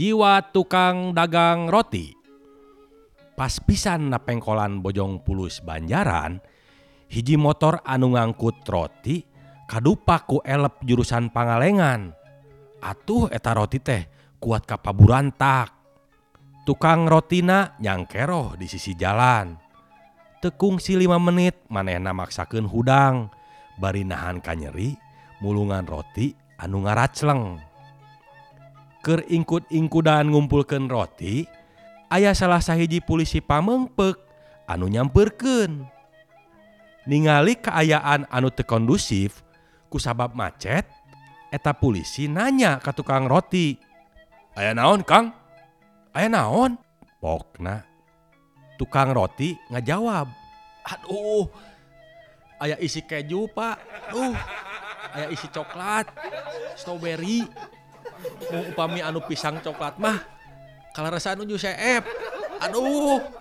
jiwa tukang dagang roti. Pas pisan na pengkolan Bojong Pulus Banjaran hiji motor anu ngangkut roti kadupaku elep jurusan Pangalengan. Atuh eta roti teh kuat kapaburan tak tukang rotina nyangkeroh di sisi jalan. Tekungsi 5 menit manehna maksakeun hudang bari nahan kanyeri mulungan roti anu ngaracleng. Ker ingkut-ingkudan ngumpulkan roti, ayah salah sahiji polisi pamengpek anu nyamperken. Ningali keayaan anu tekondusif, kusabab macet, eta polisi nanya ke tukang roti. Ayah naon kang? Ayah naon? Pokna. Tukang roti ngajawab. Aduh, ayah isi keju pak. Uh, ayah isi coklat, strawberry. upami anu pisang coklat mah. Kalau rasa anu jus Aduh.